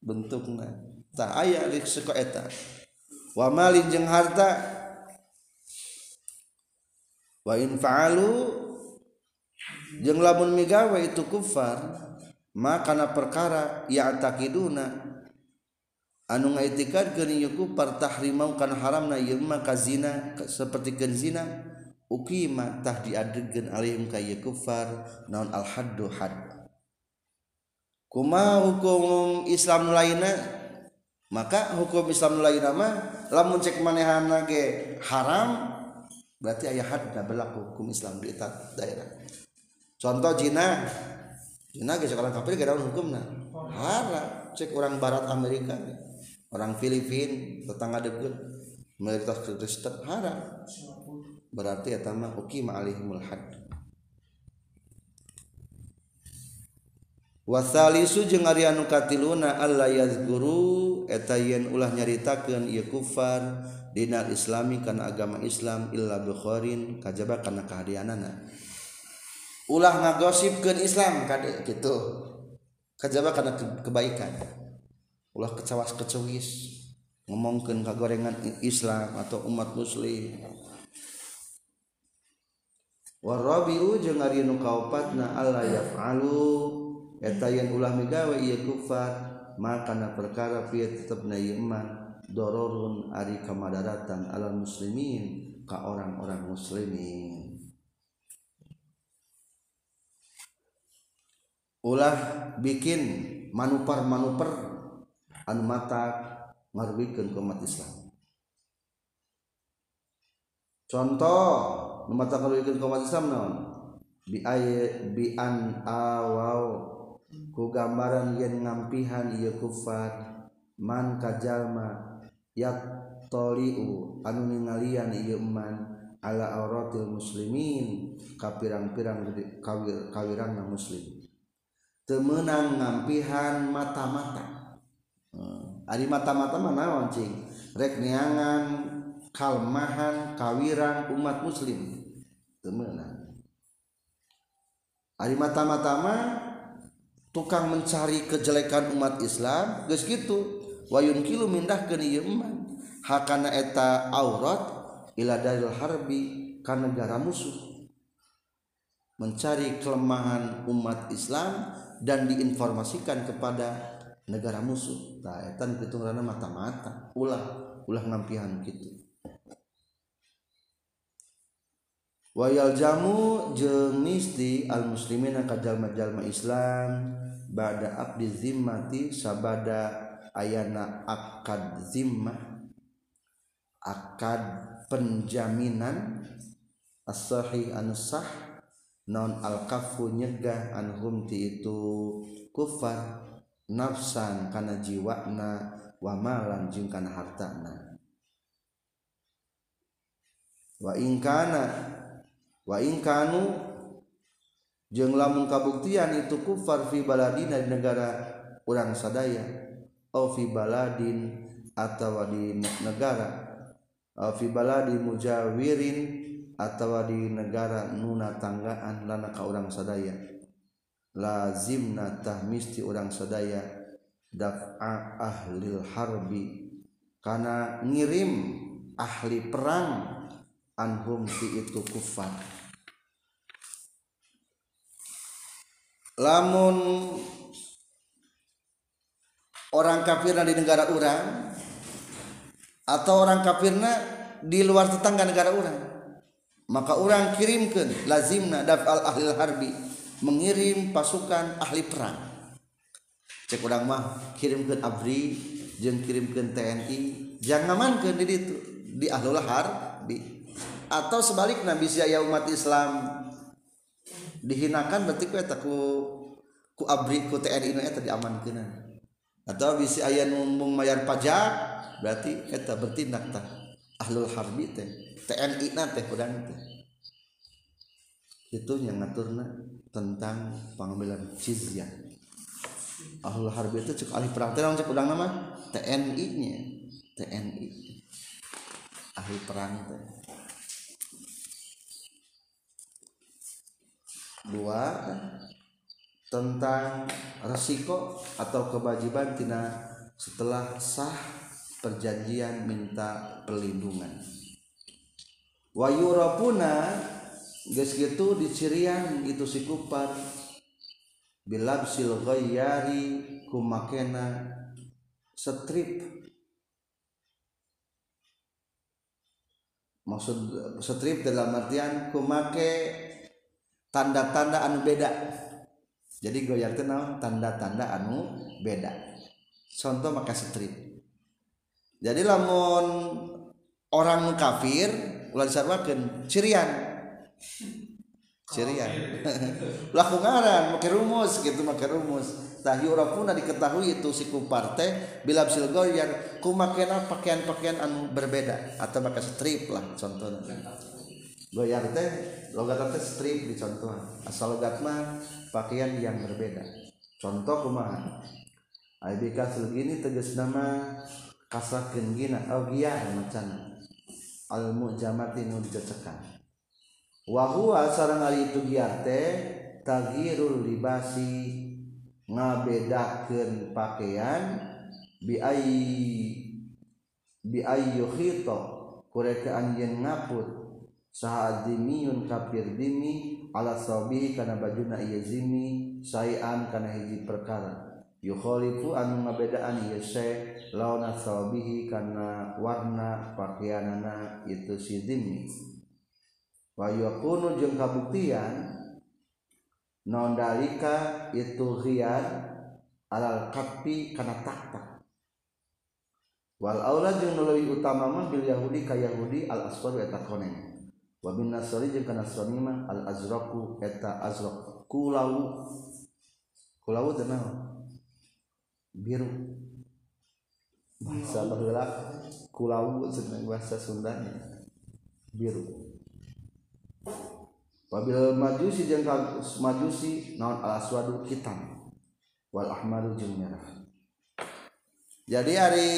Bentukna. tak aya di eta. Wa malin jeung harta wa in fa'alu jeung lamun migawe itu kufar maka na perkara ya takiduna anu ngaitikadkeun ieu kufar tahrimau kana haramna ieu mah ka zina seperti keun zina ukima tah diadegkeun alaihim ka ieu kufar naon al haddu had. Kumaha hukum Islam lainna maka hukum Islam lain nama lamun cek manehana ge haram berarti ayah hadna berlaku hukum Islam di daerah. Contoh jina jina ge sekarang kafir ge daun hukumna haram cek orang barat Amerika orang Filipin tetangga deukeut mayoritas Kristen haram. Berarti ya tamah hukum alihimul had. wasalisu jeung Arya nukatiluna Allah yazguru eta yen ulah nyaritakeun ieu kufar dina islami kana agama Islam illa bukhorin kajaba kana kahadianana. Ulah ngagosipkeun Islam kade kitu. Kajaba kana kebaikan. Ulah kecawas kecewis ngomongkeun kagorengan Islam atau umat muslim. Warabiu jeung ari nu kaopatna Allah yaf'alu. Eta yen ulah migawe ieu kufar maka na perkara fi tetepna ieu iman dororun ari kamadaratan alal muslimin ka orang-orang muslimin. Ulah bikin manuper-manuper anu mata ngarugikan ke umat Islam. Contoh nu mata ngarugikan ke umat Islam naon? Bi bi an awaw ku gambaran yen ngampihan ieu kufar man kajalma yak toliu anu ningalian ieu man ala auratil muslimin ka pirang-pirang kawir kawirangna muslim. Temenang ngampihan mata-mata. Hmm. ari mata-mata mana wancing rek neangan kalmahan kawiran umat muslim. Temenang ari mata-mata mah tukang mencari kejelekan umat Islam geus gitu. Wayun kilu mindah ieu eman hakana eta aurat ila dalil harbi ka negara musuh. Mencari kelemahan umat Islam dan diinformasikan kepada negara musuh. Taetan rana mata-mata. Ulah ulah ngampihan gitu wayal jamu jeung misti al muslimin ka jalma-jalma Islam bada abdi zimmati sabada ayana akad zimmah. Akad penjaminan. As-sahih sah non al kafu nyegah anhum ti itu kufar. Nafsan karena jiwana wamalan jeng karena hartana. Wa ingkana wa ingkanu jeng lamun kabuktian itu kufar fi baladin di negara orang sadaya au fi baladin atau di negara au fi baladin mujawirin atau di negara nuna tanggaan lana ka orang sadaya. Lazimna tah misti orang sadaya daf'a ahli harbi karena ngirim ahli perang anhum fi itu kufar lamun orang kafirna di negara orang atau orang kafirna di luar tetangga negara orang maka orang kirimkan lazimna daf'al ahli harbi mengirim pasukan ahli perang. Cek orang mah kirimkan abri jeung kirimkan TNI jangan ngamankeun di ditu di ahlul harbi. Atau sebaliknya bisa ya umat Islam dihinakan berarti ku eta ku ku abri ku TNI nu eta diamankeun atau bisi aya nu mayar pajak berarti eta bertindak tah. Ahlul harbi teh TNI na teh urang teh. Itu yang ngaturna tentang pengambilan jizyah. Ahlul harbi itu cek ahli perang. Teh cek urang nama? TNI nya TNI ahli perang teh. Dua tentang resiko atau kewajiban tina setelah sah perjanjian minta perlindungan wayurapuna geus gitu dicirian itu si kupar bilabsil ghayyari kumakena strip maksud strip dalam artian kumake tanda-tanda anu beda. Jadi goyar itu tanda-tanda anu beda. Contoh maka strip jadi lamun orang kafir ulah disarwakeun cirian. Cirian. Laku ngaran make rumus gitu make rumus. Tah yurafuna diketahui itu si kuparte bila sil goyar kumakena pakaian-pakaian anu berbeda. Atau maka strip lah contohnya goyar teh logat teh strip di contoh asal logat mah pakaian yang berbeda. Contoh kumaha? Aibika selgini tegas nama kasakeun gina augiyah macan al mujamati nu dicecekan wa huwa sareng ari itu giar teh tagirul libasi ngabedakeun pakaian bi ay bi ayyuhito kureka anjeun ngaput saha dimiyun kafir dimi ala sabi kana bajuna ieu zimi sayan kana hiji perkara. Yukhalifu anu ngabedaan ieu se launa sabihi kana warna pakaianana itu si dimi. Wa yakunu jeung kabuktian non dalika itu ghiyar alal kapi kana taktak wal aula jeung leuwih utama mah bil yahudi ka yahudi al aswad eta koneng wabin nasori jeung kana suami mah al azraku eta azraq. Kulau. Kulau teh biru. Bahasa baheula kulau cenah bahasa Sundanya biru. Wabil majusi jeung majusi naon al aswadu hitam wal ahmaru jeung merah jadi hari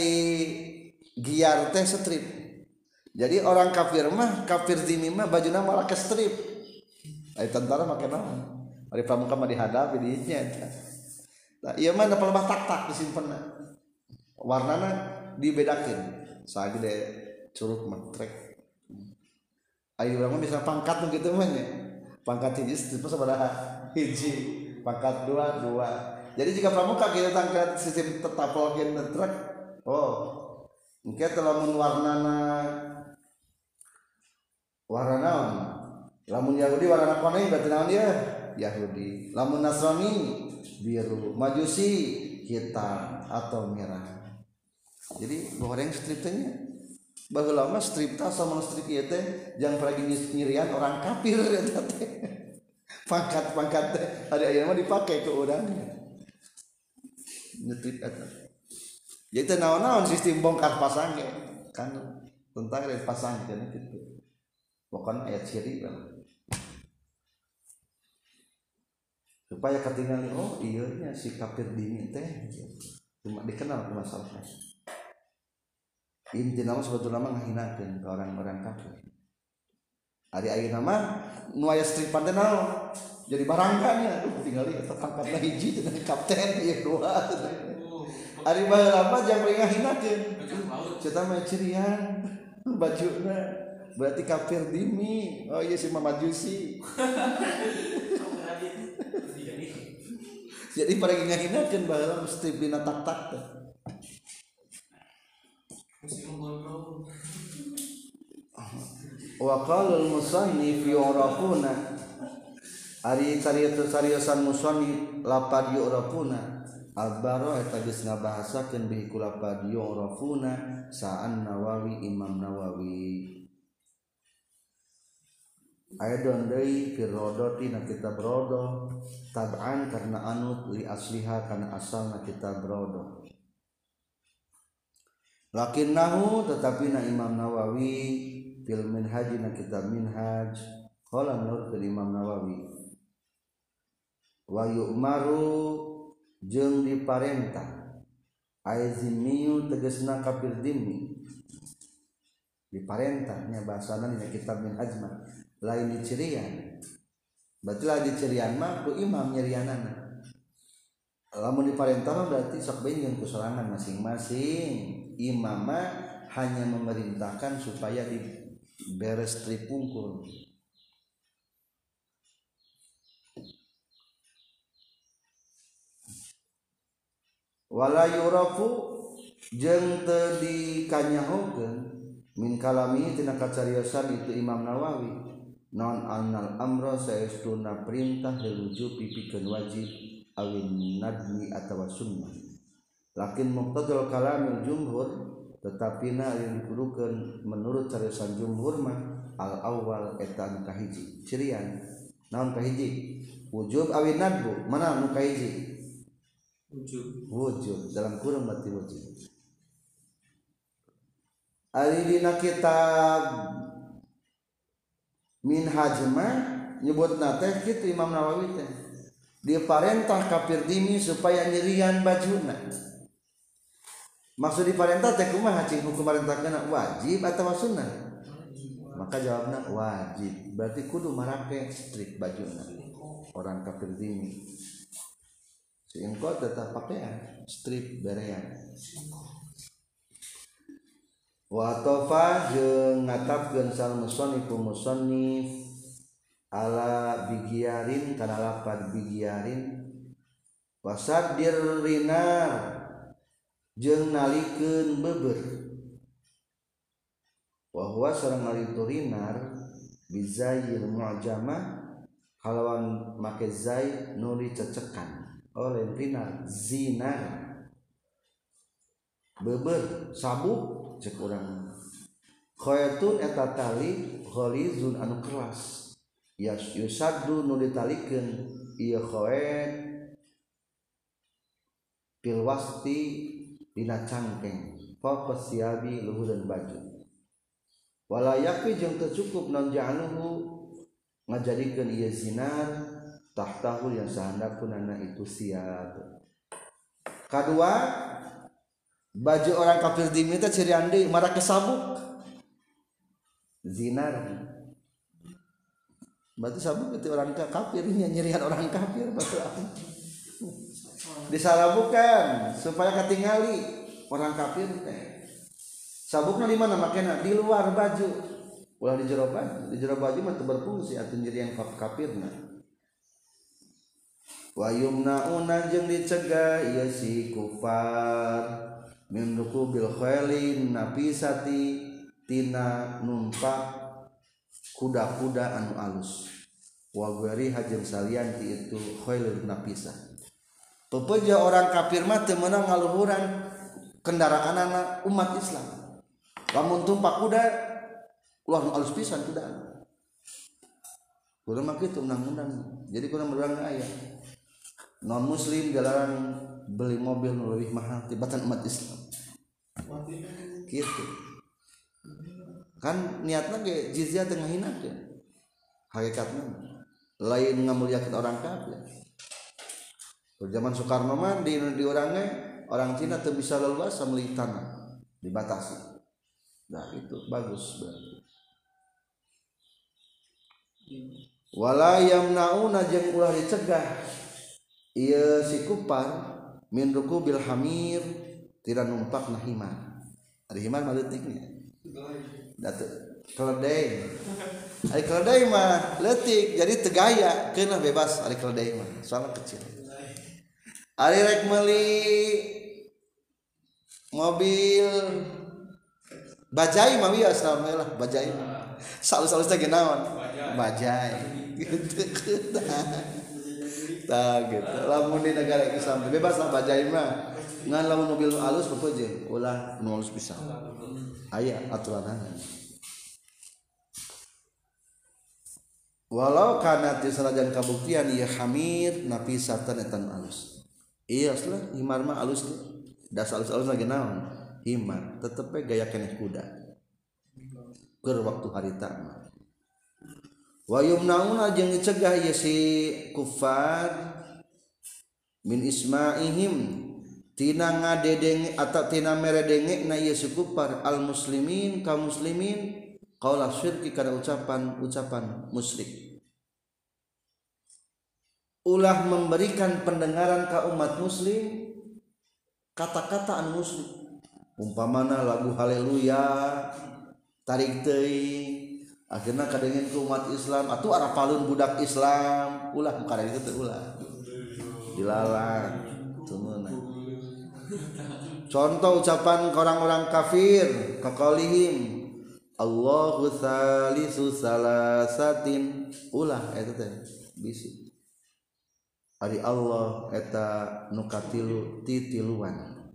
giar teh strip jadi orang kafir mah kafir dini mah baju nama malah ke strip. Ayo tentara makan nama Ari pramuka mah dihadapi di nya nah, iya mah dapat lebah tak tak disimpan warnana dibedakin. Saya gede curug matrek ayo orang bisa pangkat gitu mah ya pangkat hiji itu sebenarnya hiji. Pangkat dua dua. Jadi jika pramuka kita tangkat sistem tetap login truk oh mungkin telah warnana warna naon? Lamun Yahudi warna kuning berarti naon dia? Yahudi. Lamun Nasrani biru. Majusi hitam atau merah. Jadi goreng stripnya bahwa lama strip tas sama strip itu jangan pergi nyirian orang kafir ya pangkat pangkat ada ayam dipakai ke orang nyetrip itu jadi naon-naon sistem bongkar pasang kan tentang pasang gitu pokoknya ayat ciri kan supaya ketinggalan oh iya nya si kafir dini teh cuma dikenal ke masalahnya. Inti nama sebetulnya nama ngahinakan ke orang-orang kafir. Hari ayo nama nuaya stripan teh jadi barangkanya aduh tinggal lihat angkat hiji dengan kapten ya dua. Hari lama jam ngahinakan kita mah cirian bajunya berarti kafir dimi. Oh iya si mamajusi jadi pada ngahinakan bahwa mesti bina tak tak wa qala al musannif yurafuna. Ari cariosan musoni lapad yu'rafuna. Albaro eta geus ngabahasakeun bihi ku lapad yu'rafuna sa'an Nawawi Imam Nawawi aya rodoti na kita brodo tab'an karena anu li asliha karena asal na kita brodo lakin nahu tetapi na Imam Nawawi fil minhaj na kita minhaj. Qala nur fil Imam Nawawi wa yu'maru jeung diparentah. Aizimiyu tegasna kafir dimi. Diparentahnya bahasana nya kitab minhaj mah. Lain dicirian berarti lah dicirian mah ku imam nyerianana lamun diparentah berarti sok benjeng kuserangan masing-masing. Imama hanya memerintahkan supaya diberes tripungkul. Wala yurafu jeung teu dikanyahokeun min kalami tina kacariyosan itu Imam Nawawi non anal amro saestuna perintah diluju pipikeun wajib awin nadmi atawa sunnah. Lakin muqtadul kalamil jumhur tetapi na yang dikudukan menurut carisan jumhur mah al awal etan kahiji. Cirian naon kahiji? Wujub awin nadbu mana nu kahiji? Wujub wujub dalam kurung berarti wujub Ari dina kitab min hajma nyebut teh gitu Imam Nawawi teh. Diparentah kafir dini supaya nyerian bajuna maksud diparentah teh kumaha cing hukum parentah kena wajib atau sunnah? Maka jawabnya wajib. Berarti kudu marake strik bajuna orang kafir dini si engkau tetap pakaian strip berean. watofa jeung ngatapkeun sal musannif musannif. Ala bigiarin kana lapan bigiarin wasadir rinar jeung nalikeun beber bahwa huwa sareng nalitu rinar bizayir mu'jama kalawan make zai nuli cecekan oleh rinar zinar beber sabuk. kurangkhoun eta taliholiun anu keras. Yusadu nu ditalikan. Ia khoet pilwasti dina cangkeng fokus siabi luhur dan baju. Walayaki jeung tercukup non januhu ngajadikeun ieu zinar tahtahu yang sahandap kunana itu siap. Kadua baju orang kafir diminta ciri andi marah kesabuk. Zinar berarti sabuk itu orang kafir nyerian orang kafir betul disalabukan supaya ketinggali orang kafir teh. Sabuknya di mana makanya di luar baju. Ulah di jero di jero baju mah berfungsi atau nyeri yang kafir nah wa yumnauna jeung dicegah ieu si kufar min bil khailin napisati tina numpak kuda-kuda anu alus. Wa gari hajeng salianti itu khailun napisah. Pepeja orang kafir mah teu meunang ngaluhuran kendaraan anak umat Islam. Lamun tumpak kuda ulah nu alus pisan kuda. Kuda mah kitu undang-undang jadi kuda berang aya. Non muslim dilarang beli mobil lebih mahal tibatan umat Islam gitu. Kan niatnya ge jizya tengah hina hakikatnya. Lain ngamuliakeun orang kafir. Zaman Soekarno mah di, di orangnya orang Cina tuh bisa leluasa beli tanah. Dibatasi. Nah itu bagus berarti. Wala yamnauna jeung ulah dicegah. Ieu si kupar min bil hamir tidak numpak nah himar. Ada himar mah leutiknya datu keledai. Ari keledai mah leutik jadi tegaya. Kena bebas ari keledai mah soalnya kecil. Ari rek meuli mobil bajai mah wias lah bajai salus-salus teh naon? Bajai. Tak gitu. Lamun di negara Islam bebas lah bajain mah ngan lamun mobil halus apa aja ulah nu halus bisa. Aya aturan walau kana ti kabuktian ieu hamir napi satan etan alus iya lah. Himar mah alus das alus-alus lagi naon? Himar. Tetep gaya keneh kuda. Keur waktu harita mah. Wa yumnauna jeung dicegah ieu si kufar min isma'ihim tina ngadedenge atau tina meredenge na ieu si kufar al muslimin kaum muslimin qaula syirki kana ucapan ucapan musyrik. Ulah memberikan pendengaran ke umat muslim kata-kata anu muslim umpamana lagu haleluya tarik teuing akhirnya kadengin ke umat Islam atau arah palun budak Islam. Ulah bukan itu ulah. Dilalang contoh ucapan orang-orang kafir kakolihim Allahu salisu salasatin. Ulah eta teh bisi. Ari Allah eta nukatilu titiluan.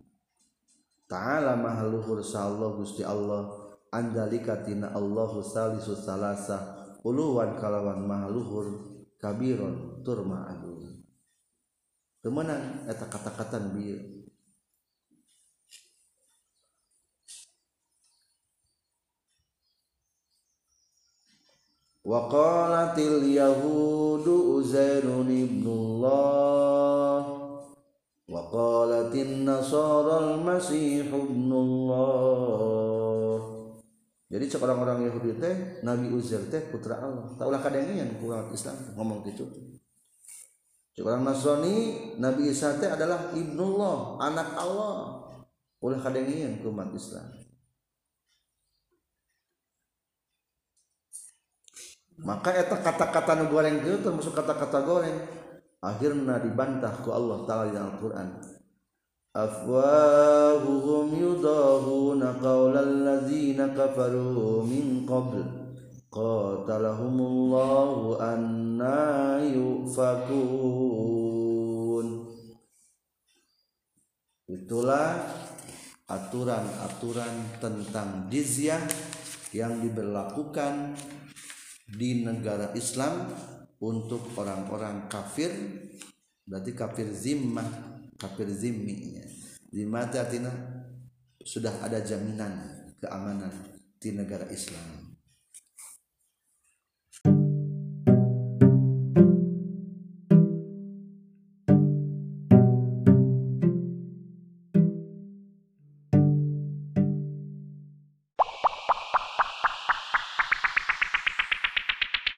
Ta'ala mahaluhur Allah Gusti Allah. Andalika tina Allahu salisu salasa Uluwan kalawan mahaluhur kabiron turma agung. Temenan eta kata-kata bieu Waqalatil yahudu Uzairun ibnullah wa qalatin nasara al-masih ibnullah Jadi cek orang-orang Yahudi teh Nabi Uzair teh putra Allah. Taulah kadangian ku Islam ngomong gitu. Cek orang Nasrani Nabi Isa teh adalah ibnullah, anak Allah. Ulah kadangian ku umat Islam. Maka eta kata-kata nu goreng itu termasuk kata-kata goreng. Akhirnya dibantah ku Allah taala di Al-Qur'an. Afwahuhum yudahuna qaulal ladzina kafaru min qabl. Qatalahumullahu anna yufakun. Itulah aturan-aturan tentang jizyah yang diberlakukan di negara Islam untuk orang-orang kafir. Berarti kafir zimmah kafir zimminya zimmah artinya sudah ada jaminan keamanan di negara Islam